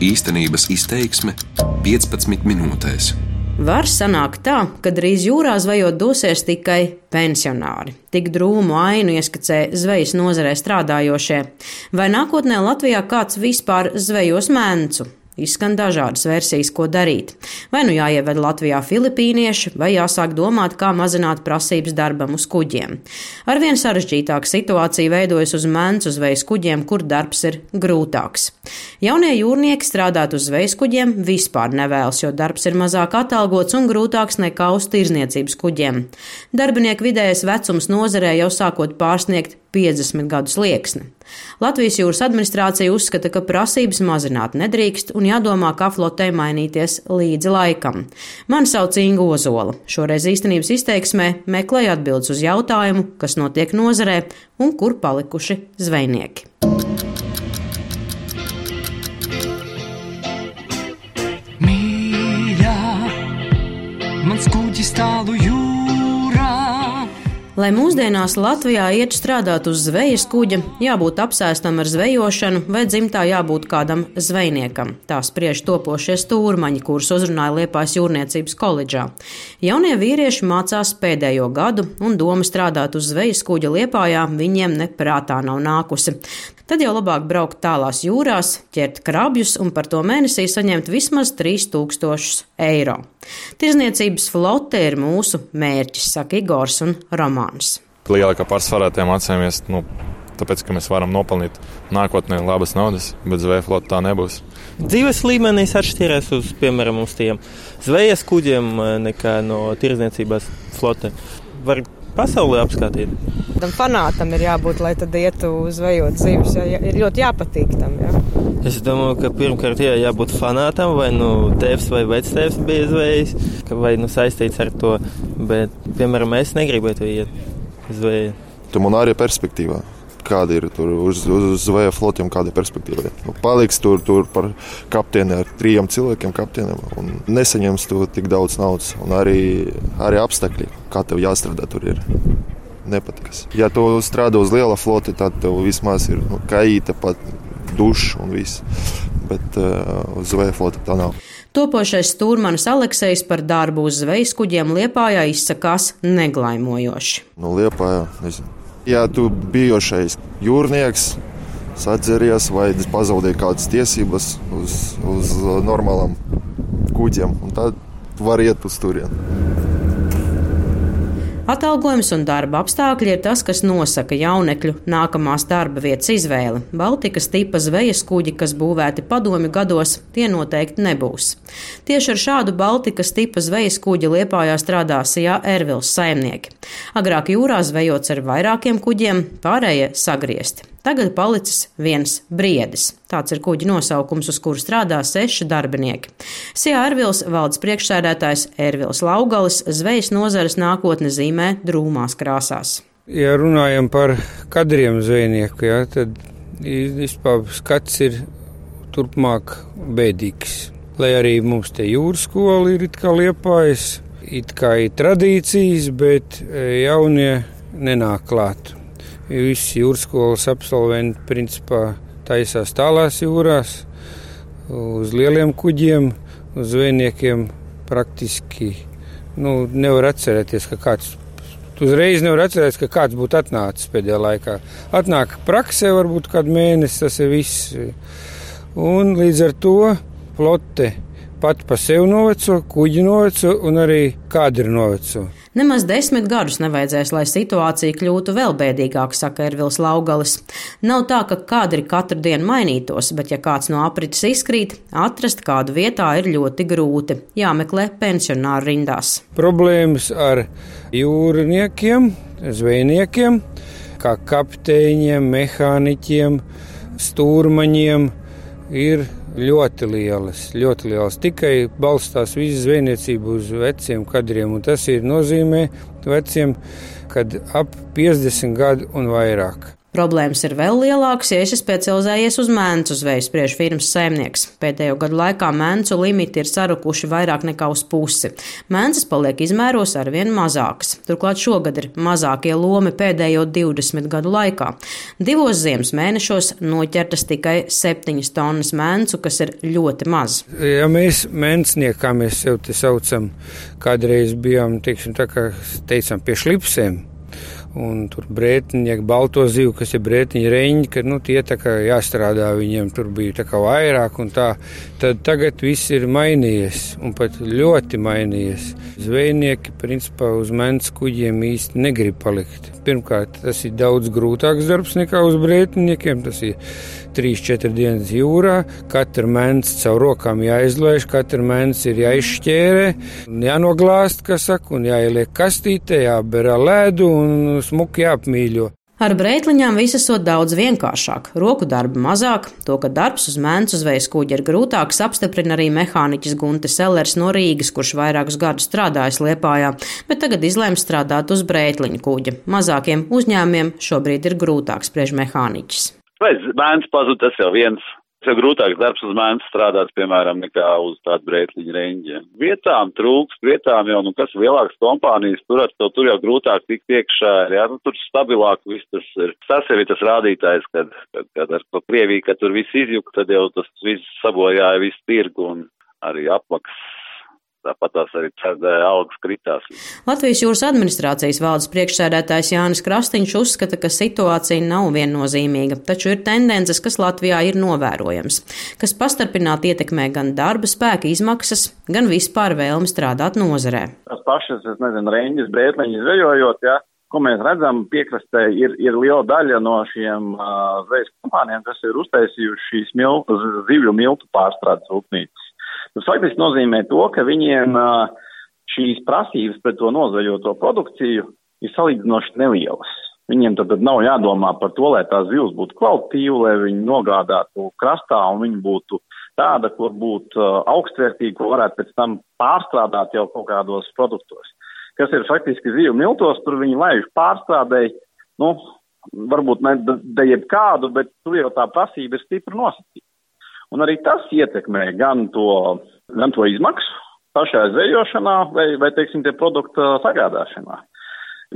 Īstenības izteiksme 15 minūtēs. Var sanākt tā, ka drīz jūrā zvejot dosies tikai pensionāri. Tik drūmu ainu ieskicē zvejas nozarē strādājošie. Vai nākotnē Latvijā kāds vispār zvejos mēncu? Izskan dažādas versijas, ko darīt. Vai nu jāieved Latvijā filipīnieši, vai jāsāk domāt, kā mazināt prasības darbam uz kuģiem. Arvien sarežģītāka situācija veidojas uz mēncu zvejas kuģiem, kur darbs ir grūtāks. Jaunie jūrnieki strādāt uz zvejas kuģiem vispār nevēlas, jo darbs ir mazāk atalgots un grūtāks nekā uz tirzniecības kuģiem. Darbinieku vidējais vecums nozarē jau sākot pārsniegt 50 gadus lieksni. Latvijas jūras administrācija uzskata, ka prasības mazināt nedrīkst un jādomā, kā flotē mainīties līdzi laikam. Mani sauc Inga Ozola. Šoreiz īstenības izteiksmē meklēju atbildes uz jautājumu, kas notiek nozarē un kur palikuši zvejnieki. Lai mūsdienās Latvijā iet strādāt uz zvejas kuģa, jābūt apsēstam ar zvejošanu, vai dzimtā jābūt kādam zvejniekam. Tā spriež topošie stūrmaņi, kurus uzrunāja Liepājas jūrniecības koledžā. Jaunie vīrieši mācās pēdējo gadu, un doma strādāt uz zvejas kuģa Liepājā viņiem neprātā nav nākusi. Tad jau labāk braukt tālās jūrās, ķert krabjus un par to mēnesī saņemt vismaz 3000 eiro. Tirzniecības flote ir mūsu mērķis, saka Igors un Romāns. Lielākā pārsvarā tiem atcēmies. Nu, Tāpēc, ka mēs varam nopelnīt nākotnē labas naudas, bet zvejas flotē tā nebūs. Dzīves līmenis atšķiras uz, piemēram, uz tiem zvejas kuģiem nekā no tirdzniecības flote. Var pasaulē apskatīt. Tam fanātam ir jābūt, lai tad ietu zvejot zivis. Jā, ir ļoti jāpatīk tam. Jā. Es domāju, ka pirmkārt jā, jābūt fanātam, vai nu tēvs vai vectēvs bija zvejs, vai nu saistīts ar to. Bet, piemēram, es negribētu iet zvejot. Tu man arī perspektīvā kāda ir tur uz, uz zveja flotiem, kāda ir perspektīva. Nu, paliks tur, tur par kapteini ar trijiem cilvēkiem, kapteiniem, un nesaņems tu tik daudz naudas, un arī, arī apstākļi, kā tev jāstrādā tur ir. Nepatikas. Ja tu strādā uz liela floti, tad tev vismaz ir nu, kaita, pat duša un viss. Bet uh, uz zveja flota tā nav. Topošais stūrmanis Aleksējs par darbu uz zvejas kuģiem Liepājā izsakās neglaimojoši. Nu, Liepājā, nezinu Ja tu bijušais jūrnieks sadzeries vai pazaudēji kādas tiesības uz, uz normālām kuģiem, tad var iet uz turieni. Atalgojums un darba apstākļi ir tas, kas nosaka jaunekļu nākamās darba vietas izvēli. Baltikas tipa zvejas kuģi, kas būvēti padomju gados, tie noteikti nebūs. Tieši ar šādu Baltikas tipa zvejas kuģi Liepājā strādā Sijā Ervils saimnieki. Agrāk jūrā zvejots ar vairākiem kuģiem, pārējie sagriezti. Tagad palicis viens briedis. Tāds ir kuģa nosaukums, uz kuru strādā seši darbinieki. Sijā Ervils valdes priekšsēdētājs Ervils Laugalis zvejas nozares nākotne zīmē drūmās krāsās. Ja runājam par kadriem zvejnieku, ja, tad vispār skats ir turpmāk bēdīgs. Lai arī mums te jūras skola ir it kā liepājas, it kā ir tradīcijas, bet jaunie nenāk klāt. Visi jūras skolas absolventi principā taisās tālās jūrās, uz lieliem kuģiem, uz zvejniekiem praktiski nu, nevar atcerēties, ka kāds. Uzreiz nevar atcerēties, ka kāds būtu atnācis pēdējā laikā. Atnāk praksē, varbūt kādu mēnesi, tas ir viss. Un līdz ar to flote pat pa sevi noveco, kuģi noveco un arī kadri noveco. Nemaz desmit gadus nevajadzēs, lai situācija kļūtu vēl bēdīgāka, saka Ervils Laugalis. Nav tā, ka kadri katru dienu mainītos, bet ja kāds no aprites izkrīt, atrast kādu vietā ir ļoti grūti. Jāmeklē pensionāru rindās. Problēmas ar jūrniekiem, zvejniekiem, kā kapteiņiem, mehāniķiem, stūrmaņiem ir ļoti lielas, ļoti lielas. Tikai balstās visa zvejniecība uz veciem kadriem, un tas ir nozīmē veciem, kad ap 50 gadu un vairāk. Problēmas ir vēl lielākas, ja esi specializējies uz mēncu zveju, spriež firmas saimnieks. Pēdējo gadu laikā mēncu limiti ir sarukuši vairāk nekā uz pusi. Mēnces paliek izmēros arvien mazākas. Turklāt šogad ir mazākie lomi pēdējo 20 gadu laikā. Divos ziemas mēnešos noķertas tikai 7 tonnas mēncu, kas ir ļoti maz. Ja mēs mēnesnieki, kā mēs sev te saucam, kādreiz bijām, teiksim, tā kā teicām, pie šlipsēm, Un tur brētiņi, balto zivu, kas ir brētiņi reņģi, ka nu, tie tā kā jāstrādā viņiem, tur bija tā kā vairāk un tā. Tad tagad viss ir mainījies un pat ļoti mainījies. Zvejnieki principā uz mēnesi kuģiem īsti negrib palikt. Pirmkārt, tas ir daudz grūtāks darbs nekā uz brētiņiem. Tas ir 3-4 dienas jūrā. Katru mēnesi caur rokām jāizlaiž, katru mēnesi ir jāizšķērē, jānoglāst, kas saka, un jāieliek kastītē, jāberā lēdu un smuki jāapmīļo. Ar breitliņām viss esot daudz vienkāršāk, roku darba mazāk, to, ka darbs uz mēncu zvejas kuģa ir grūtāks, apstiprina arī mehāniķis Gunte Sellers no Rīgas, kurš vairākus gadus strādājis Liepājā, bet tagad izlēma strādāt uz breitliņu kuģa. Mazākiem uzņēmumiem šobrīd ir grūtāk spriež mehāniķis. Bērns pazūd, tas jau viens Tas ir grūtāks darbs uz mēnesi strādāt, piemēram, nekā uz tādu brētliņu reņģi. Vietām trūks, vietām jau, nu, kas lielākas kompānijas turat, to tur jau grūtāk tikt iekšā, jā, nu, tur stabilāk viss tas ir. Tas jau ir tas rādītājs, kad, kad, kad ar to Krieviju, kad tur viss izjuka, tad jau tas viss sabojāja visu tirgu un arī apmaksas Tāpat tās arī algas kritās. Latvijas jūras administrācijas valdes priekšsēdētājs Jānis Krastīņš uzskata, ka situācija nav viennozīmīga, taču ir tendences, kas Latvijā ir novērojams, kas pastarpināti ietekmē gan darba spēka izmaksas, gan vispār vēlmi strādāt nozarē. Tas pašas, es nezinu, reņģis, brētleņi zvejojot, ja, ko mēs redzam, piekrastē ir, ir liela daļa no šiem uh, zvejas kompānijām, kas ir uztaisījuši šīs mil, zivju miltu pārstrādes rūpnīcas. Tas faktiski nozīmē to, ka viņiem šīs prasības pret to nozveļoto produkciju ir salīdzinoši nelielas. Viņiem tad, tad nav jādomā par to, lai tās zivs būtu kvalitatīva, lai viņi nogādātu krastā un viņi būtu tāda, kur būtu augstvērtīga, ko varētu pēc tam pārstrādāt jau kaut kādos produktos. Kas ir faktiski zivju miltos, tur viņi laiž pārstrādēji, nu, varbūt ne de jebkādu, bet tur jau tā prasība ir stipri nosacīta. Un arī tas ietekmē gan to, gan to izmaksu pašā zvejošanā vai, vai teiksim, tie produkta sagādāšanā.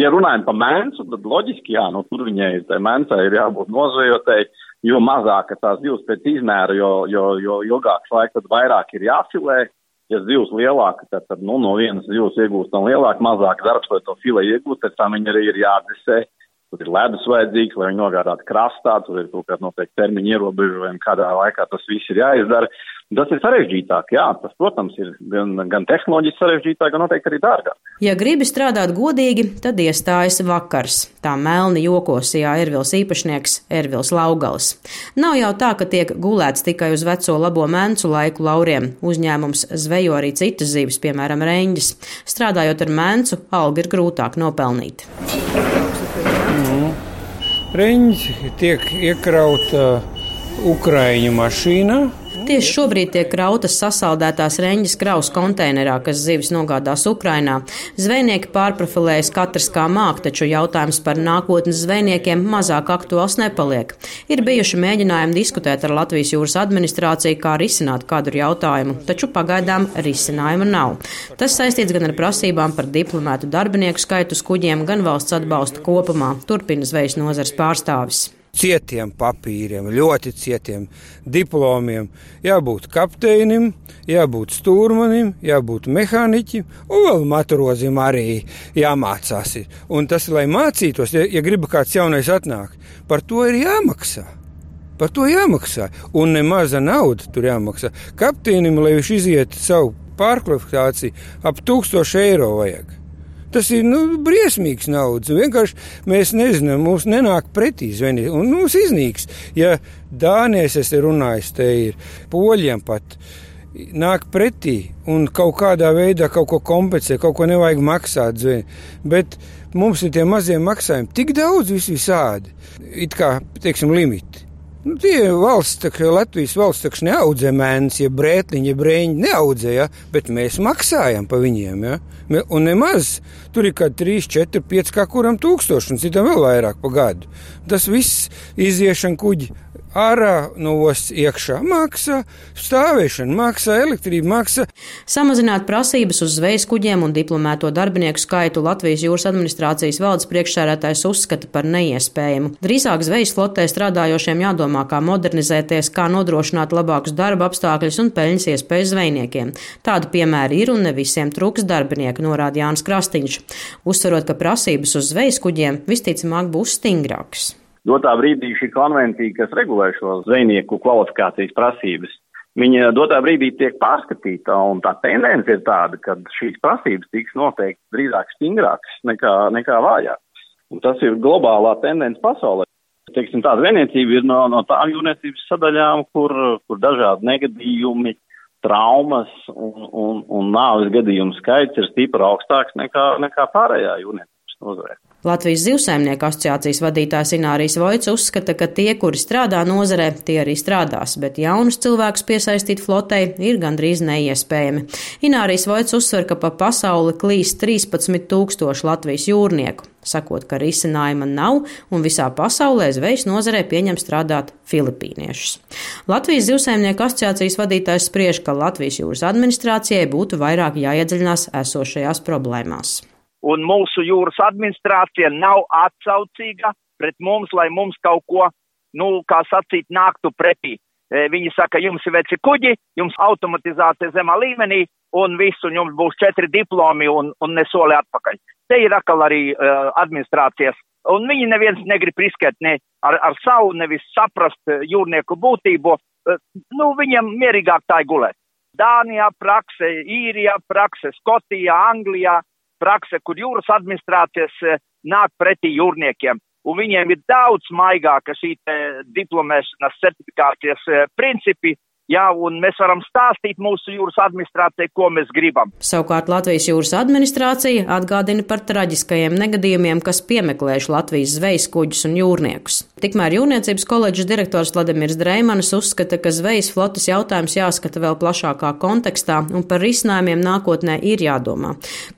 Ja runājam par mēncu, tad loģiski, jā, nu, tur viņai, tai mēncai ir jābūt nozvejotai, jo mazāka tās divas pēc izmēra, jo, jo, jo ilgāks laiks, tad vairāk ir jāfilē. Ja zivs lielāka, tad, tad nu, no vienas zivs iegūstam lielāk, mazāk darbs, lai to filē iegūst, tad tam viņi arī ir jāatdzesē. Tur ir ledus vajadzīgs, lai viņi nogādātu krastā, tur ir kaut kāda noteikta termiņa ierobežojuma, kādā laikā tas viss ir jāizdara. Tas ir sarežģītāk, jā, tas, protams, ir gan, gan tehnoloģiski sarežģītāk, gan noteikti arī dārgāk. Ja gribi strādāt godīgi, tad iestājas vakars. Tā melni jokosījā Ervils īpašnieks Ervils Laugalis. Nav jau tā, ka tiek gulēts tikai uz veco labo mēncu laiku lauriem. Uzņēmums zvejo arī citas zivis, piemēram, reņģis. Strādājot ar mēncu, alga ir grūtāk nopelnīt. Reņģi tiek iekrauta Ukraiņu mašīnā, Tieši šobrīd tiek krautas sasaldētās reņģis kraus konteinerā, kas zivis nogādās Ukrainā. Zvejnieki pārprofilējas katrs kā māk, taču jautājums par nākotnes zvejniekiem mazāk aktuāls nepaliek. Ir bijuši mēģinājumi diskutēt ar Latvijas jūras administrāciju, kā risināt kādu jautājumu, taču pagaidām risinājuma nav. Tas saistīts gan ar prasībām par diplomētu darbinieku skaitu uz kuģiem, gan valsts atbalstu kopumā, turpina zvejas nozars pārstāvis cietiem papīriem, ļoti cietiem diplomiem. Jābūt kapteinim, jābūt stūrmanim, jābūt mehāniķim, un vēl matrozim arī jāmācās. Un tas, lai mācītos, ja, ja griba kāds jaunais atnāk, par to ir jāmaksā. Par to jāmaksā, un ne maza nauda tur jāmaksā. Kapteinim, lai viņš izietu savu pārkvalifikāciju, ap 1000 eiro vajag. Tas ir nu, briesmīgs naudas. Vienkārši mēs nezinām, mums nenāk pretī zvejnieki, un mums iznīks. Ja Dānijas es runāju, te ir poļiem pat. Nāk pretī un kaut kādā veidā kaut ko kompensē, kaut ko nevajag maksāt. Zveni. Bet mums ir tie mazie maksājumi tik daudz visādi, it kā, teiksim, limiti. Nu, tie valsts, tā, Latvijas valsts taču neaudzē mēnesi, ja brētliņi, ja brēņi neaudzē, ja? bet mēs maksājam pa viņiem. Ja? Un nemaz tur ir kaut 3, 4, 5, kā kuram tūkstoši, un citam vēl vairāk pa gadu. Tas viss iziešana kuģi ārā no ostas iekšā maksā, stāvēšana maksā, elektrība maksā. Samazināt prasības uz zvejas kuģiem un diplomēto darbinieku skaitu Latvijas jūras administrācijas valdes priekšsēdētājs uzskata par neiespējamu. Drīzāk zvejas flotē strādājošiem jādomā, kā modernizēties, kā nodrošināt labākus darba apstākļus un peļņas iespējas zvejniekiem. Tādu piemēru ir un ne visiem trūks darbinieku, norāda Jānis Krastiņš, uzsverot, ka prasības uz zvejas kuģiem visticamāk būs stingrākas dotā brīdī šī konvencija, kas regulē šo zvejnieku kvalifikācijas prasības, viņa dotā brīdī tiek pārskatīta, un tā tendence ir tāda, ka šīs prasības tiks noteikti drīzāk stingrākas nekā, nekā vājākas. Un tas ir globālā tendence pasaulē. Teiksim, tāda vienniecība ir no, no tām jūrniecības sadaļām, kur, kur dažādi negadījumi, traumas un, un, un nāves gadījumu skaits ir stipri augstāks nekā, nekā pārējā jūrniecības nozarē. Latvijas zivsaimnieku asociācijas vadītājs Inārijs Vojts uzskata, ka tie, kuri strādā nozarē, tie arī strādās, bet jaunus cilvēkus piesaistīt flotei ir gandrīz neiespējami. Inārijs Vojts uzsver, ka pa pasauli klīst 13 tūkstoši Latvijas jūrnieku, sakot, ka risinājuma nav un visā pasaulē zvejas nozarē pieņem strādāt filipīniešus. Latvijas zivsaimnieku asociācijas vadītājs spriež, ka Latvijas jūras administrācijai būtu vairāk jāiedziļinās esošajās problēmās un mūsu jūras administrācija nav atsaucīga pret mums, lai mums kaut ko, nu, kā sacīt, nāktu pretī. E, viņi saka, jums ir veci kuģi, jums automatizācija zemā līmenī, un visu, un jums būs četri diplomi un, un nesoli atpakaļ. Te ir atkal arī uh, administrācijas, un viņi neviens negrib riskēt ne ar, ar savu, nevis saprast uh, jūrnieku būtību. Uh, nu, viņiem mierīgāk tā ir gulēt. Dānijā prakse, Īrijā prakse, Skotijā, Anglijā, prakse, kur jūras administrācijas eh, nāk pretī jūrniekiem. Un viņiem ir daudz maigāka šī diplomēšanas certifikācijas eh, principi, Jā, un mēs varam stāstīt mūsu jūras administrācijai, ko mēs gribam. Savukārt Latvijas jūras administrācija atgādina par traģiskajiem negadījumiem, kas piemeklējuši Latvijas zvejas kuģus un jūrniekus. Tikmēr jūrniecības koledžas direktors Vladimirs Dreimanis uzskata, ka zvejas flotas jautājums jāskata vēl plašākā kontekstā un par risinājumiem nākotnē ir jādomā.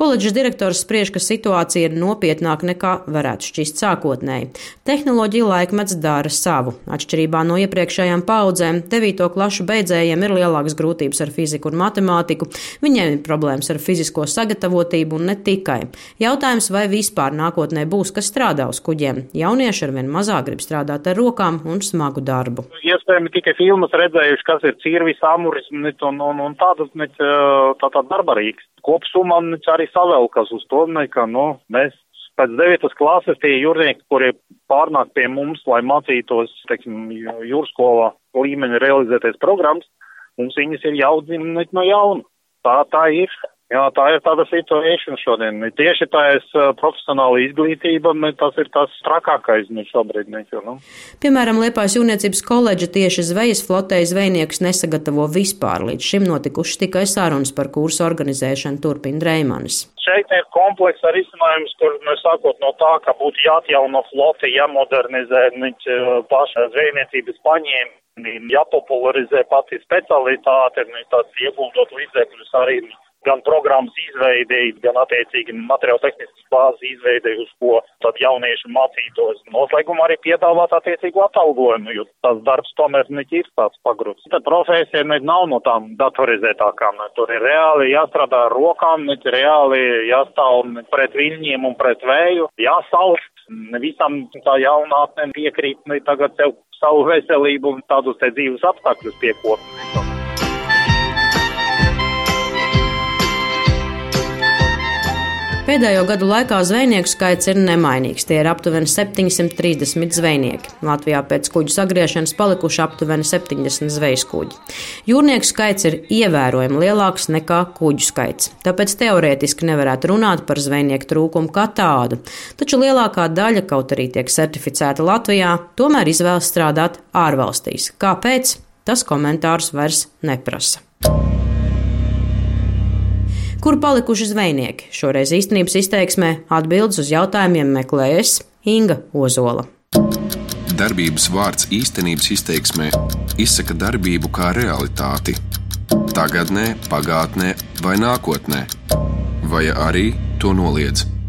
Koledžas direktors spriež, ka situācija ir nopietnāka nekā varētu šķist sākotnēji. Tehnoloģija laikmets dara savu. Atšķirībā no iepriekšējām paudzēm, 9. klašu beidzējiem ir lielākas grūtības ar fiziku un matemātiku, viņiem ir problēmas ar fizisko sagatavotību un ne tikai. Jautājums, vai vispār nākotnē būs, kas strādā uz kuģiem. Jaunieši arvien mazāk grib strādāt ar rokām un smagu darbu. Iespējams, tikai filmas redzējuši, kas ir cirvis, amuris un, un, un tādas tā, tā darba rīks. Kopsumā arī savēlkas uz to, ka nu, mēs pēc devītas klases tie jūrnieki, kuri pārnāk pie mums, lai mācītos, teiksim, jūrskolā līmeņa realizēties programmas, mums viņas ir jāaudzina no jauna. Tā tā ir. Jā, tā ir tāda situācija šodien. Tieši tā ir uh, profesionāla izglītība, tas ir tas trakākais nu, šobrīd. Nekļu, nu. Piemēram, Liepājas jūrniecības koledža tieši zvejas flotē zvejniekus nesagatavo vispār. Līdz šim notikušas tikai sarunas par kursu organizēšanu, turpina Dreimanis. Šeit ir komplekss ar izcinājums, kur mēs sākot no tā, ka būtu jāatjauno flote, jāmodernizē paša zvejniecības paņēmi, jāpopularizē pati specialitāte, tāds ieguldot līdzekļus arī gan programmas izveidēji, gan attiecīgi materiālu tehniskas bāzes izveidēji, uz ko tad jaunieši mācītos. Noslēgumā arī piedāvāt attiecīgu atalgojumu, jo tas darbs tomēr neķir tāds pagrūts. Tad profesija ne nav no tām datorizētākām, tur ir reāli jāstrādā ar rokām, ne reāli jāstāv pret viļņiem un pret vēju, jāsalst. Visam tā jaunātne piekrīt ne tagad sev savu veselību un tādus te dzīves apstākļus piekopot. Pēdējo gadu laikā zvejnieku skaits ir nemainīgs. Tie ir aptuveni 730 zvejnieki. Latvijā pēc kuģu sagriešanas palikuši aptuveni 70 zvejas kuģi. Jūrnieku skaits ir ievērojami lielāks nekā kuģu skaits. Tāpēc teorētiski nevarētu runāt par zvejnieku trūkumu kā tādu. Taču lielākā daļa, kaut arī tiek certificēta Latvijā, tomēr izvēlas strādāt ārvalstīs. Kāpēc? Tas komentārus vairs neprasa. Kur palikuši zvejnieki? Šoreiz īstenības izteiksmē atbildes uz jautājumiem meklējas Inga Ozola. darbības vārds īstenības izteiksmē izsaka darbību kā realitāti - tagadnē, pagātnē vai nākotnē, vai arī to noliedz.